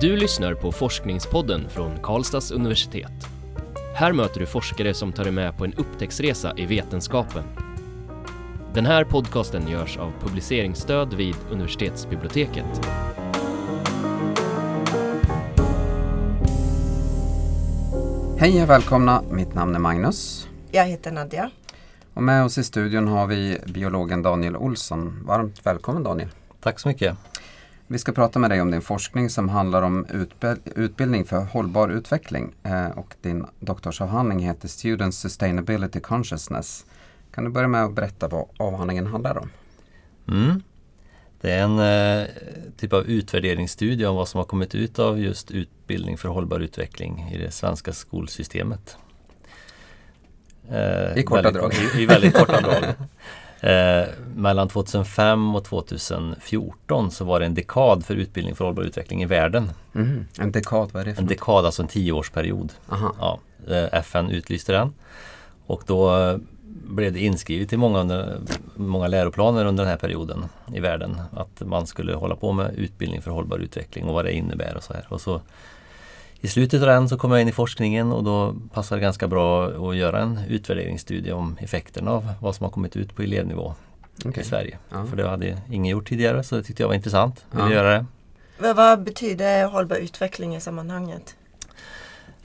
Du lyssnar på Forskningspodden från Karlstads universitet. Här möter du forskare som tar dig med på en upptäcktsresa i vetenskapen. Den här podcasten görs av publiceringsstöd vid universitetsbiblioteket. Hej och välkomna, mitt namn är Magnus. Jag heter Nadja. Och med oss i studion har vi biologen Daniel Olsson. Varmt välkommen Daniel. Tack så mycket. Vi ska prata med dig om din forskning som handlar om utbildning för hållbar utveckling. Eh, och din doktorsavhandling heter Student Sustainability Consciousness. Kan du börja med att berätta vad avhandlingen handlar om? Mm. Det är en eh, typ av utvärderingsstudie om vad som har kommit ut av just utbildning för hållbar utveckling i det svenska skolsystemet. Eh, I korta väldigt, drag. I, I, väldigt korta drag. Eh, mellan 2005 och 2014 så var det en dekad för utbildning för hållbar utveckling i världen. Mm. En dekad, vad är det för En dekad, alltså en tioårsperiod. Ja, eh, FN utlyste den. Och då eh, blev det inskrivet i många, under, många läroplaner under den här perioden i världen att man skulle hålla på med utbildning för hållbar utveckling och vad det innebär och så här. Och så i slutet av den så kom jag in i forskningen och då passade det ganska bra att göra en utvärderingsstudie om effekterna av vad som har kommit ut på elevnivå okay. i Sverige. Ja. För det hade ingen gjort tidigare så det tyckte jag var intressant. Ville ja. göra det. Men vad betyder hållbar utveckling i sammanhanget?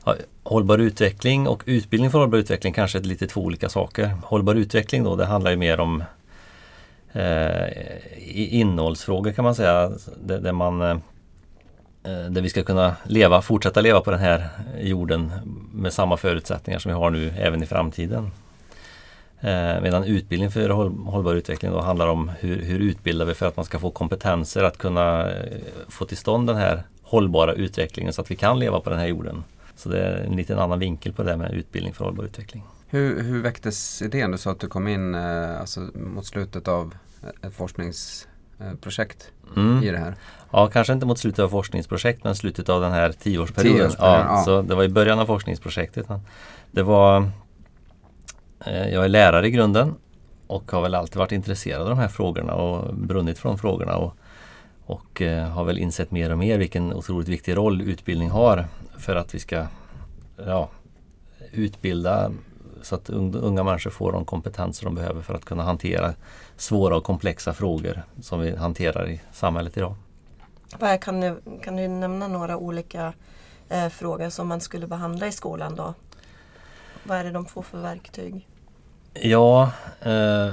Ja, hållbar utveckling och utbildning för hållbar utveckling kanske är lite två olika saker. Hållbar utveckling då det handlar ju mer om eh, innehållsfrågor kan man säga. Där, där man Eh, Eh, där vi ska kunna leva, fortsätta leva på den här jorden med samma förutsättningar som vi har nu även i framtiden. Eh, medan utbildning för hållbar utveckling då handlar om hur, hur utbildar vi för att man ska få kompetenser att kunna eh, få till stånd den här hållbara utvecklingen så att vi kan leva på den här jorden. Så det är en liten annan vinkel på det med utbildning för hållbar utveckling. Hur, hur väcktes idén? Du sa att du kom in alltså, mot slutet av ett forsknings forskningsprojekt mm. i det här. Ja, kanske inte mot slutet av forskningsprojekt men slutet av den här tioårsperioden. Tioårsperioden ja, ja. Så det var i början av forskningsprojektet. Det var eh, Jag är lärare i grunden och har väl alltid varit intresserad av de här frågorna och brunnit för de frågorna. Och, och eh, har väl insett mer och mer vilken otroligt viktig roll utbildning har för att vi ska ja, utbilda så att unga människor får de kompetenser de behöver för att kunna hantera svåra och komplexa frågor som vi hanterar i samhället idag. Kan du, kan du nämna några olika eh, frågor som man skulle behandla i skolan då? Vad är det de får för verktyg? Ja, eh,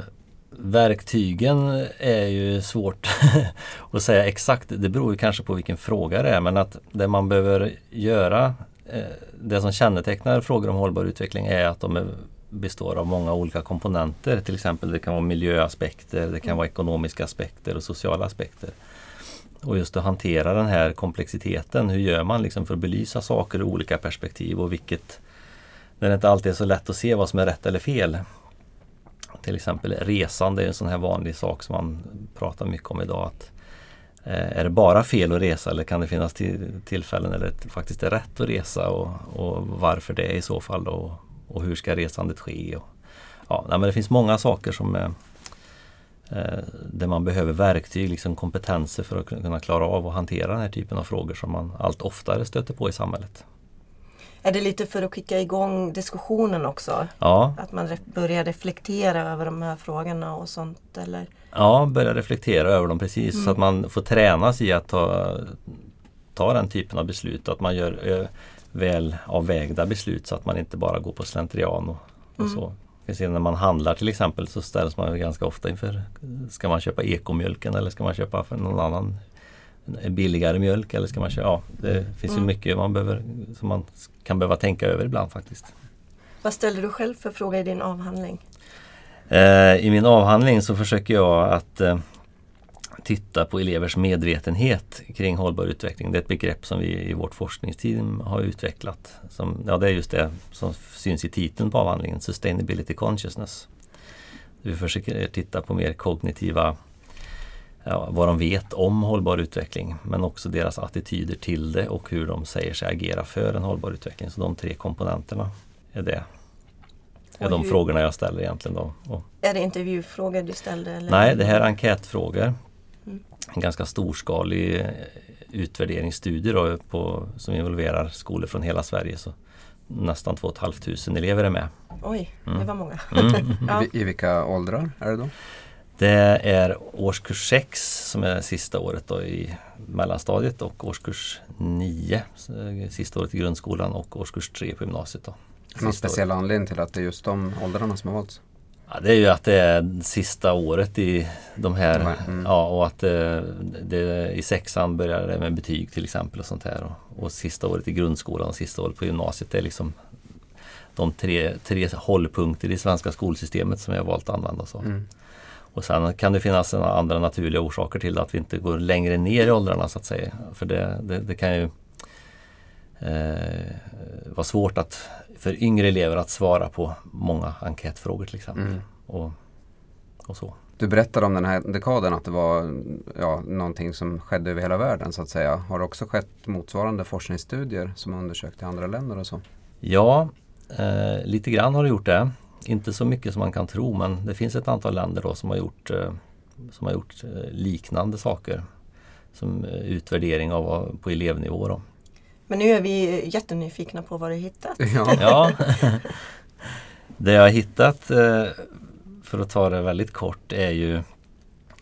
verktygen är ju svårt att säga exakt. Det beror ju kanske på vilken fråga det är men att det man behöver göra Eh, det som kännetecknar frågor om hållbar utveckling är att de är, består av många olika komponenter. Till exempel det kan vara miljöaspekter, det kan vara ekonomiska aspekter och sociala aspekter. Och just att hantera den här komplexiteten. Hur gör man liksom för att belysa saker ur olika perspektiv och vilket när det inte alltid är så lätt att se vad som är rätt eller fel. Till exempel resande är en sån här vanlig sak som man pratar mycket om idag. Att, eh, Eh, är det bara fel att resa eller kan det finnas tillfällen där det faktiskt är rätt att resa och, och varför det är i så fall och, och hur ska resandet ske? Och, ja, men det finns många saker som eh, eh, där man behöver verktyg, liksom kompetenser för att kunna klara av att hantera den här typen av frågor som man allt oftare stöter på i samhället. Är det lite för att kicka igång diskussionen också? Ja. Att man börjar reflektera över de här frågorna och sånt? Eller? Ja, börja reflektera över dem precis mm. så att man får tränas i att ta, ta den typen av beslut. Att man gör väl avvägda beslut så att man inte bara går på slentrian och, och mm. så när man handlar till exempel så ställs man ganska ofta inför Ska man köpa ekomjölken eller ska man köpa för någon annan billigare mjölk eller ska man köpa, ja det finns mm. ju mycket man behöver som man kan behöva tänka över ibland faktiskt. Vad ställer du själv för fråga i din avhandling? Eh, I min avhandling så försöker jag att eh, titta på elevers medvetenhet kring hållbar utveckling. Det är ett begrepp som vi i vårt forskningsteam har utvecklat. Som, ja, det är just det som syns i titeln på avhandlingen, Sustainability Consciousness. Vi försöker titta på mer kognitiva, ja, vad de vet om hållbar utveckling men också deras attityder till det och hur de säger sig agera för en hållbar utveckling. Så de tre komponenterna är det är de frågorna jag ställer egentligen. Då. Och, är det intervjufrågor du ställde? Eller? Nej, det här är enkätfrågor en ganska storskalig utvärderingsstudie då på, som involverar skolor från hela Sverige. Så nästan 2 500 elever är med. Oj, det Mm. var många. Mm. Ja. I, I vilka åldrar är det då? Det är årskurs 6 som är sista året då i mellanstadiet och årskurs 9 sista året i grundskolan och årskurs 3 på gymnasiet. Då. Någon speciell anledning till att det är just de åldrarna som har valts? Ja, det är ju att det är sista året i de här De här, mm. ja, och att det, det, i sexan börjar det med betyg till exempel och sånt här. Och, och sista året i grundskolan och sista året på gymnasiet det är liksom de tre, tre hållpunkter i svenska skolsystemet som jag har valt att använda. Så. Mm. Och sen kan det finnas andra naturliga orsaker till att vi inte går längre ner i åldrarna så att säga. För det, det, det kan ju eh, vara svårt att, för yngre elever att svara på många enkätfrågor till exempel. Mm. Och, och så. Du berättade om den här dekaden att det var ja, någonting som skedde över hela världen så att säga. Har det också skett motsvarande forskningsstudier som undersökt i andra länder och så? Ja, eh, lite grann har det gjort det. Inte så mycket som man kan tro men det finns ett antal länder då som har gjort, eh, som har gjort eh, liknande saker. Som eh, utvärdering av, på elevnivå. Då. Men nu är vi jättenyfikna på vad du hittat. Ja, Ja. det jag har hittat, för att ta det väldigt kort, är ju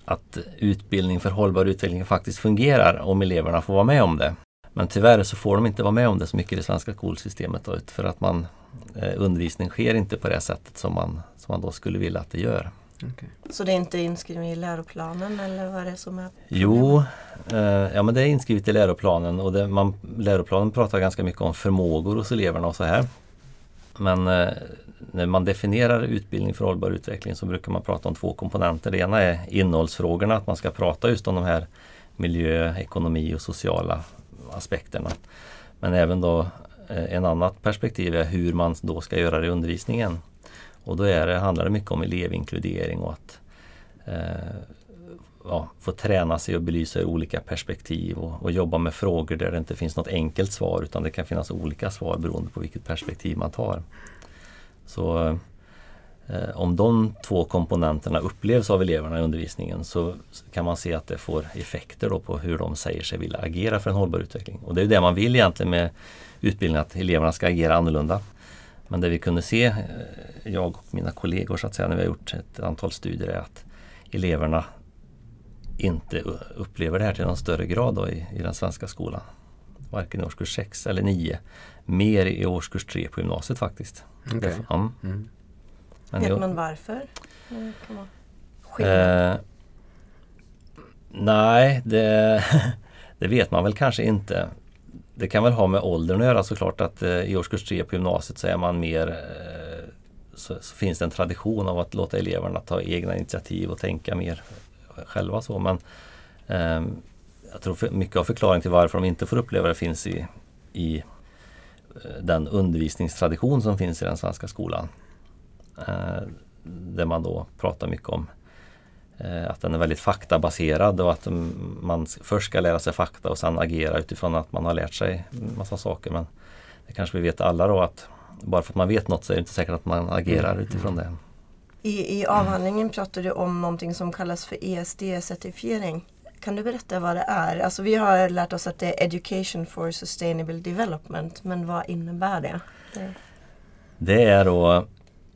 att utbildning för hållbar utveckling faktiskt fungerar om eleverna får vara med om det. Men tyvärr så får de inte vara med om det så mycket i det svenska skolsystemet då, för att man, eh, undervisning sker inte på det sättet som man, som man då skulle vilja att det gör. okej. Så det är inte inskrivet i läroplanen eller vad är det som är Jo, eh, ja men det är inskrivet i läroplanen och det, man, läroplanen pratar ganska mycket om förmågor hos eleverna och så här. Men eh, när man definierar utbildning för hållbar utveckling så brukar man prata om två komponenter. Det ena är innehållsfrågorna, att man ska prata just om de här miljö, ekonomi och sociala aspekterna. Men även då eh, en annat perspektiv är hur man då ska göra det i undervisningen. Och då är det, handlar det mycket om elevinkludering och att eh, ja, få träna sig och belysa ur olika perspektiv och, och jobba med frågor där det inte finns något enkelt svar utan det kan finnas olika svar beroende på vilket perspektiv man tar. Så om de två komponenterna upplevs av eleverna i undervisningen så kan man se att det får effekter då på hur de säger sig vilja agera för en hållbar utveckling. Och det är det man vill egentligen med utbildningen, att eleverna ska agera annorlunda. Men det vi kunde se, eh, jag och mina kollegor så att säga, när vi har gjort ett antal studier är att eleverna inte upplever det här till någon större grad då i, i den svenska skolan. Varken i årskurs 6 eller 9. Mer i årskurs 3 på gymnasiet faktiskt. Okej. Därför- ja. Mm. Men Vet man varför? Skillnad. Eh, nej, det, det vet man väl kanske inte. Det kan väl ha med åldern att göra såklart att eh, i årskurs 3 på gymnasiet så är man mer eh, så, så finns det en tradition av att låta eleverna ta egna initiativ och tänka mer själva så. Men ehm, jag tror för, mycket av förklaringen till varför de inte får uppleva det finns i, i eh, den undervisningstradition som finns i den svenska skolan. Eh, där man då pratar mycket om eh, att den är väldigt faktabaserad och att man först ska lära sig fakta och sen agera utifrån att man har lärt sig massa saker. Men det kanske vi vet alla då att bara för att man vet något så är det inte säkert att man agerar Mm, utifrån det. I, I avhandlingen pratar du om någonting som kallas för ESD-certifiering. Kan du berätta vad det är? Alltså vi har lärt oss att det är Education for Sustainable Development, men vad innebär det? det Det är då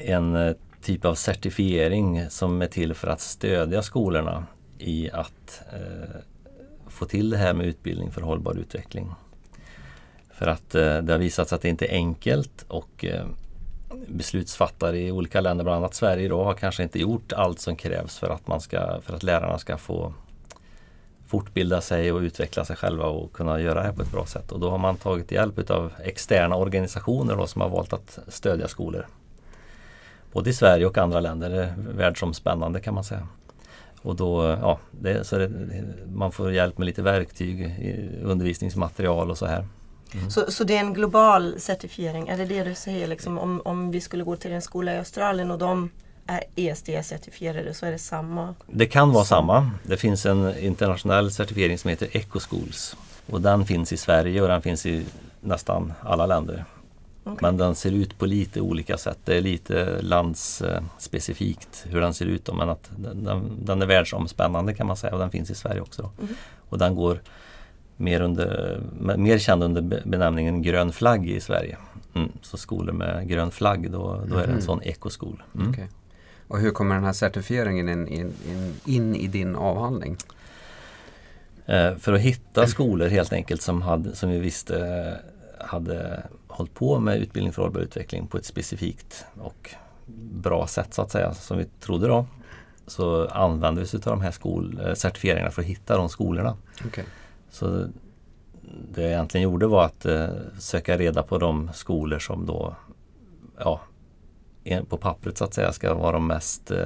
en eh, typ av certifiering som är till för att stödja skolorna i att eh, få till det här med utbildning för hållbar utveckling. För att eh, det har visat sig att det inte är enkelt och eh, beslutsfattare i olika länder, bland annat Sverige då, har kanske inte gjort allt som krävs för att, man ska, för att lärarna ska få fortbilda sig och utveckla sig själva och kunna göra det här på ett bra sätt. Och då har man tagit hjälp av externa organisationer då, som har valt att stödja skolor. Både i Sverige och andra länder. Världsomspännande kan man säga. Och då, ja, det, så det, man får hjälp med lite verktyg, undervisningsmaterial och så här. Så, så det är en global certifiering, är det det du säger? Liksom, om, om vi skulle gå till en skola i Australien och de är ESD-certifierade så är det samma? Det kan vara samma. Det finns en internationell certifiering som heter Ecoschools. Och den finns i Sverige och den finns i nästan alla länder. Okej. Men den ser ut på lite olika sätt. Det är lite landsspecifikt hur den ser ut. Då, men att den, den, är världsomspännande kan man säga och den finns i Sverige också. Mhm. Och den går mer, under, mer känd under benämningen grön flagg i Sverige. Mm, så skolor med grön flagg, då, då är det en Mhm. sån ekoskol. Mm. Okej. Och hur kommer den här certifieringen in, in, in, in i din avhandling? Eh, för att hitta skolor helt enkelt som, hade, som vi visste hade hållit på med utbildning för hållbar utveckling på ett specifikt och bra sätt så att säga, som vi trodde då. Så använde vi oss av de här skol, eh, certifieringarna för att hitta de skolorna. Okej. Så det jag egentligen gjorde var att eh, söka reda på de skolor som då ja, på pappret så att säga ska vara de mest eh,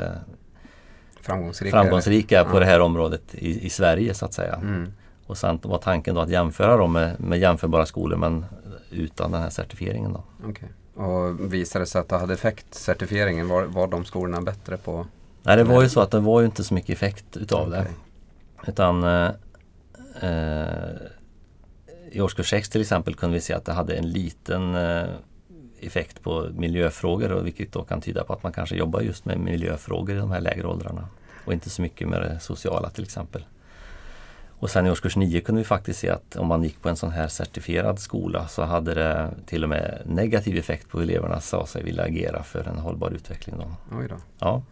Framgångsrika? framgångsrika på Ja. det här området i, i Sverige så att säga. Mm. Och sen var tanken då att jämföra dem med, med jämförbara skolor men utan den här certifieringen. Då. Okej. Och visade det sig att det hade effekt, certifieringen, var, var de skolorna bättre på? Nej det var ju så att det var ju inte så mycket effekt utav det. Okej. Utan eh, eh, i årskurs 6 till exempel kunde vi se att det hade en liten eh, effekt på miljöfrågor och vilket då kan tyda på att man kanske jobbar just med miljöfrågor i de här lägre åldrarna. Och inte så mycket med det sociala till exempel. Och sen i årskurs 9 kunde vi faktiskt se att om man gick på en sån här certifierad skola så hade det till och med negativ effekt på hur eleverna sa sig vilja agera för en hållbar utveckling. Då. Oj då. Ja.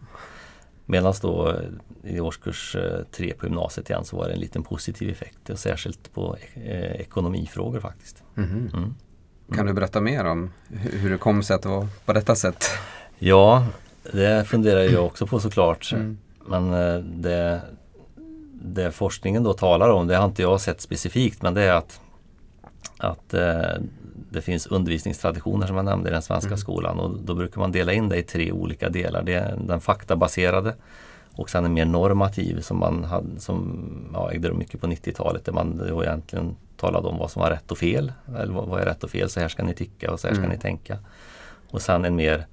Medan då eh, i årskurs eh, tre på gymnasiet igen så var det en liten positiv effekt. Och särskilt på eh, ekonomifrågor faktiskt. Mhm. Mm. Kan du berätta mer om hur, det kom sig att det var på detta sätt? Ja, det funderar jag också på såklart. Mm. Men eh, det, det forskningen då talar om, det har inte jag sett specifikt, men det är att, att eh, det finns undervisningstraditioner som jag nämnde i den svenska Mm. skolan och då brukar man dela in det i tre olika delar. Det är den faktabaserade och sen en mer normativ som man hade, som ja, ägde rum mycket på 90-talet där man då egentligen talade om vad som var rätt och fel. Eller vad, är rätt och fel? Så här ska ni tycka och så här ska Mm. ni tänka. Och sen en mer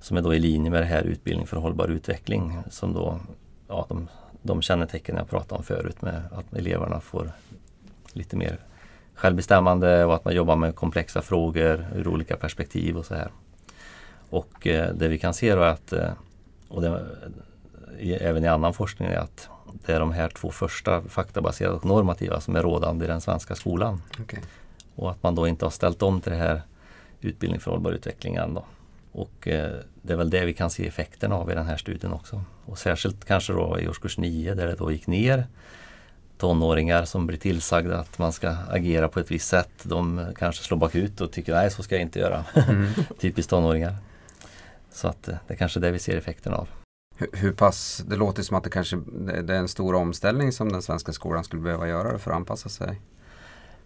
som är då i linje med det här utbildning för hållbar utveckling som då ja, de, de kännetecken jag pratade om förut med att eleverna får lite mer självbestämmande och att man jobbar med komplexa frågor ur olika perspektiv och så här. Och eh, det vi kan se då är att, eh, och det, i, även i annan forskning, är att det är de här två första faktabaserade och normativa som är rådande i den svenska skolan. Okej. Och att man då inte har ställt om till det här utbildning för hållbar utveckling än då. Och eh, det är väl det vi kan se effekten av i den här studien också. Och särskilt kanske då i årskurs 9 där det då gick ner. Tonåringar som blir tillsagda att man ska agera på ett visst sätt. De kanske slår bakut och tycker nej så ska jag inte göra. Mm. Typiskt tonåringar. Så att eh, det är kanske det vi ser effekten av. Hur, hur pass, det låter som att det kanske det är en stor omställning som den svenska skolan skulle behöva göra för att anpassa sig.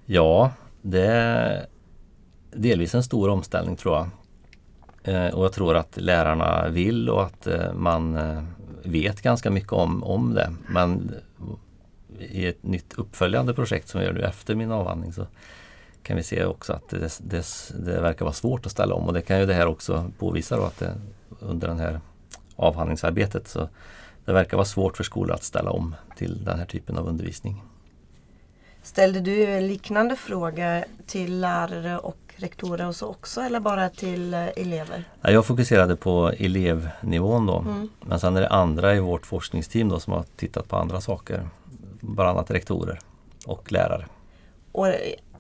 Ja, det är delvis en stor omställning tror jag. Eh, och jag tror att lärarna vill och att eh, man eh, vet ganska mycket om, om det. Men i ett nytt uppföljande projekt som vi gör nu efter min avhandling så kan vi se också att det, det, det verkar vara svårt att ställa om och det kan ju det här också påvisa då att det, under det här avhandlingsarbetet så det verkar vara svårt för skolor att ställa om till den här typen av undervisning. Ställde du liknande frågor till lärare och rektorer och så också eller bara till eh, elever? Ja, Jag fokuserade på elevnivån då. Mm. Men sen är det andra i vårt forskningsteam då som har tittat på andra saker. Bland annat rektorer och lärare. Och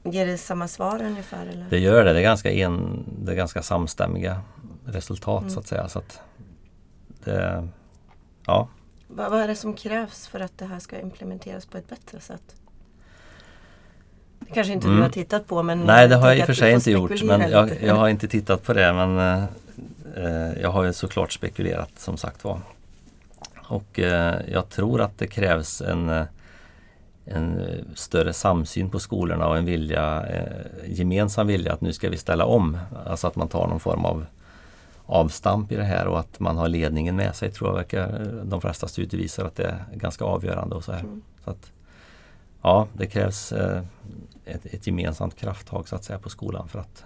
ger det samma svar ungefär? Eller? Det gör det. Det är ganska, en, det är ganska samstämmiga resultat Mm. så att säga. Så att det, ja, Vad, vad är det som krävs för att det här ska implementeras på ett bättre sätt? Det kanske inte Mm. du har tittat på men Nej, det har jag i och för sig inte gjort. Men jag, jag har inte tittat på det. Men eh, eh, jag har ju såklart spekulerat som sagt var. Och eh, jag tror att det krävs en, eh, en eh, större samsyn på skolorna och en vilja, eh, gemensam vilja att nu ska vi ställa om. Alltså att man tar någon form av avstamp i det här och att man har ledningen med sig tror jag verkar de flesta studier visar att det är ganska avgörande och så här. Mm. Så att, ja, det krävs eh, ett, ett gemensamt krafttag så att säga på skolan för att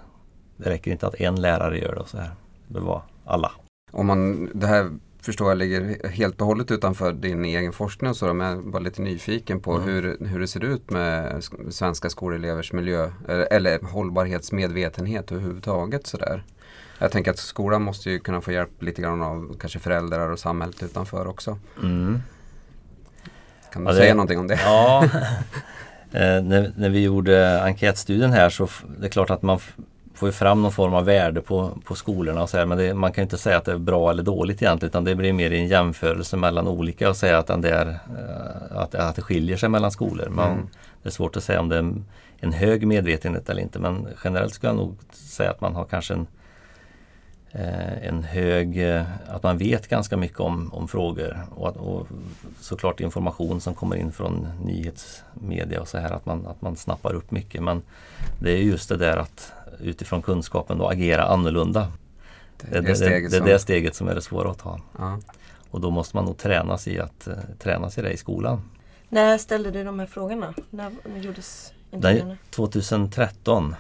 det räcker inte att en lärare gör det och så här. Det vara alla. Om man, det här förstår jag ligger helt och hållet utanför din egen forskning och så, men jag var lite nyfiken på Mm. hur, hur det ser ut med sk- svenska skolelevers miljö eller, eller hållbarhetsmedvetenhet överhuvudtaget sådär. Jag tänker att skolan måste ju kunna få hjälp lite grann av kanske föräldrar och samhället utanför också. Mm. Kan du Ja, det- säga någonting om det? Ja, Eh, när, när vi gjorde enkätstudien här så det är klart att man får ju fram någon form av värde på, på skolorna och så här, men det, man kan inte säga att det är bra eller dåligt egentligen utan det blir mer en jämförelse mellan olika och säga att, den där, eh, att, att det skiljer sig mellan skolor. Man, Mm. Det är svårt att säga om det är en, en hög medvetenhet eller inte men generellt skulle jag nog säga att man har kanske en en hög, eh, att man vet ganska mycket om, om frågor och, att, och såklart information som kommer in från nyhetsmedia och så här att man, att man snappar upp mycket men det är just det där att utifrån kunskapen då agera annorlunda. Det är det, steget det, är som, det steget som är det svåra att ta. ja. Och då måste man nog tränas i att uh, tränas i det i skolan. När ställde du de här frågorna? När, gjordes intervjuerna? Den, 2013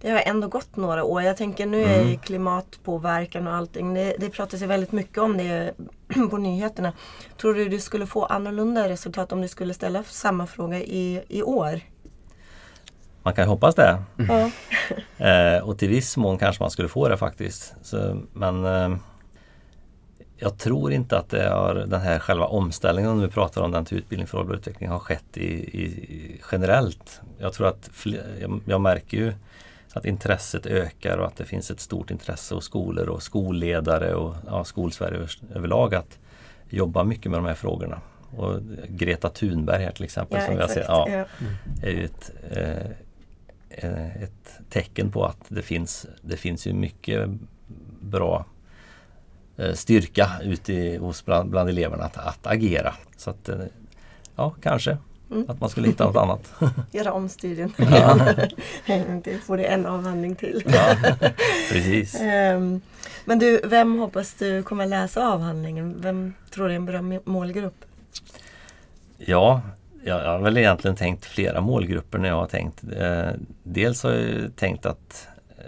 Det har ändå gått några år. Jag tänker nu är Mm. klimatpåverkan och allting. Det, det pratas ju väldigt mycket om det på nyheterna. Tror du du skulle få annorlunda resultat om du skulle ställa samma fråga i, i år? Man kan ju hoppas det. Ja. Eh, och till viss mån kanske man skulle få det faktiskt. Så, men eh, jag tror inte att det har, den här själva omställningen, om vi pratar om den till utbildning för hållbar utveckling, har skett i, i, generellt. Jag tror att fler, jag, jag märker ju att intresset ökar och att det finns ett stort intresse hos skolor och skolledare och ja, skolsverige över- överlag att jobba mycket med de här frågorna. Och Greta Thunberg här till exempel som jag ser, ja, Ja. är ju ett, eh, eh, ett tecken på att det finns, det finns ju mycket bra eh, styrka ute i, hos bland, bland eleverna att, att agera. Så att, eh, ja, kanske Mm. att man skulle hitta något annat. Göra om studien. Ja. Får det en avhandling till. ja, precis. Ehm, Men du, vem hoppas du kommer läsa avhandlingen? Vem tror du är en bra må- målgrupp? Ja, jag har väl egentligen tänkt flera målgrupper när jag har tänkt. Eh, dels har jag tänkt att eh,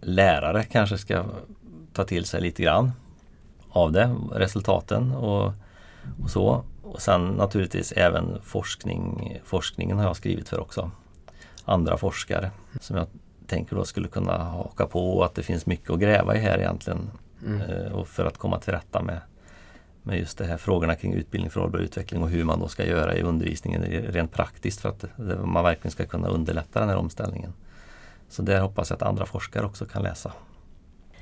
lärare kanske ska ta till sig lite grann av det, resultaten och, och så. Och sen naturligtvis även forskning, forskningen har jag skrivit för också. Andra forskare som jag tänker då skulle kunna haka på och att det finns mycket att gräva i här egentligen. Mm. Eh, och för att komma till rätta med, med just de här frågorna kring utbildning för hållbar utveckling och hur man då ska göra i undervisningen rent praktiskt för att man verkligen ska kunna underlätta den här omställningen. Så där hoppas jag att andra forskare också kan läsa.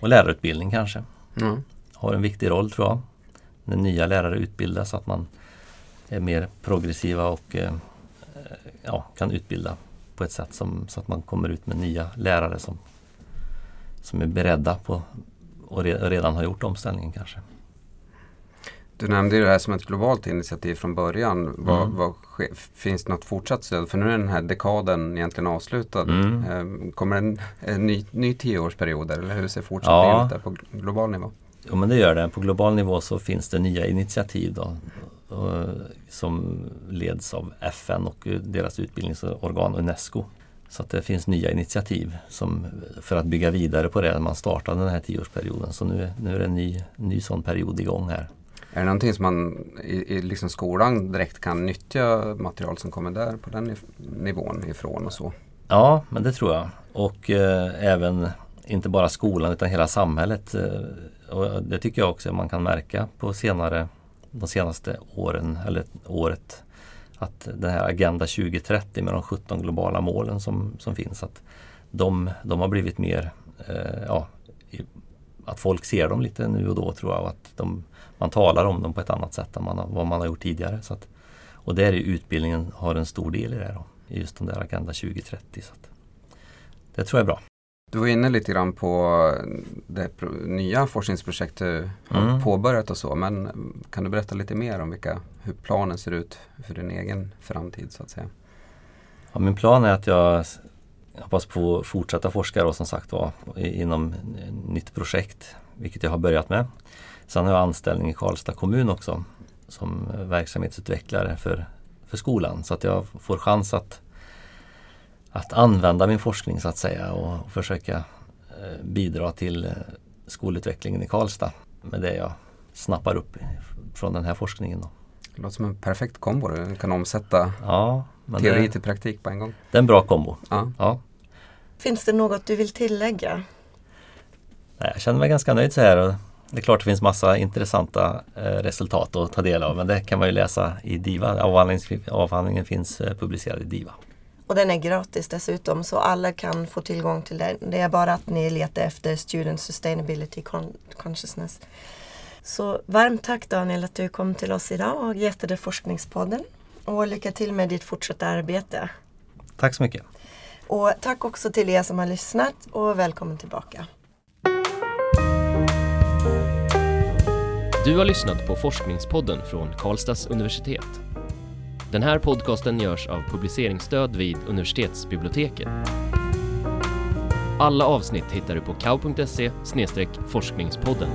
Och lärarutbildning kanske Ja. har en viktig roll tror jag. När nya lärare utbildas så att man är mer progressiva och eh, eh, ja, kan utbilda på ett sätt som, så att man kommer ut med nya lärare som, som är beredda på och re, redan har gjort omställningen kanske. Du nämnde det här som ett globalt initiativ från början. Vad, Mm. vad finns det något fortsatt stöd? För nu är den här dekaden egentligen avslutad. Mm. Eh, Kommer en, en ny, ny tioårsperiod eller hur ser fortsättningen Ja. ut på global nivå? Jo men det gör det. På global nivå så finns det nya initiativ då, som leds av FN och eh, deras utbildningsorgan Unesco. Så att det finns nya initiativ som, för att bygga vidare på det man startade den här tioårsperioden. Så nu, är- nu är det en ny, ny sån period igång här. Är det någonting som man i, i liksom skolan direkt kan nyttja material som kommer där på den nivån ifrån och så? Ja, men det tror jag. Och eh, även inte bara skolan utan hela samhället. Eh, och det tycker jag också man kan märka på senare, de senaste åren, eller året. Att den här Agenda 2030 med de 17 globala målen som, som finns, att de, de har blivit mer, eh, ja, att folk ser dem lite nu och då tror jag. Och att de, man talar om dem på ett annat sätt än man vad man har gjort tidigare. Så att, och där är utbildningen har en stor del i det. Då just den där Agenda 2030. Så att det tror jag är bra. Du var inne lite grann på det nya forskningsprojekt du har Mm. påbörjat och så. Men kan du berätta lite mer om vilka, hur planen ser ut för din egen framtid så att säga? Ja, min plan är att jag hoppas på att fortsätta forska då, som sagt var inom nytt projekt, vilket jag har börjat med. Sen har jag anställning i Karlstad kommun också som verksamhetsutvecklare för, för skolan så att jag får chans att, att använda min forskning så att säga och, försöka eh, bidra till eh, skolutvecklingen i Karlstad med det jag snappar upp från den här forskningen. Då. Det låter som en perfekt kombo. Du kan omsätta Ja, men teori det, till praktik på en gång. det är en bra kombo. Ja. Ja. Finns det något du vill tillägga? Nej, jag känner mig ganska nöjd så här. Det är klart det finns massa intressanta eh, resultat att ta del av men det kan man ju läsa i DIVA. Avhandlingen, avhandlingen finns publicerad i DIVA. Och den är gratis dessutom så alla kan få tillgång till den. Det är bara att ni letar efter Student Sustainability Con Consciousness. Så varmt tack Daniel att du kom till oss idag och gästade Forskningspodden. Och lycka till med ditt fortsatta arbete. Tack så mycket. Och tack också till er som har lyssnat och välkommen tillbaka. Du har lyssnat på Forskningspodden från Karlstads universitet. Den här podcasten görs av publiceringsstöd vid universitetsbiblioteket. Alla avsnitt hittar du på kau.se forskningspodden.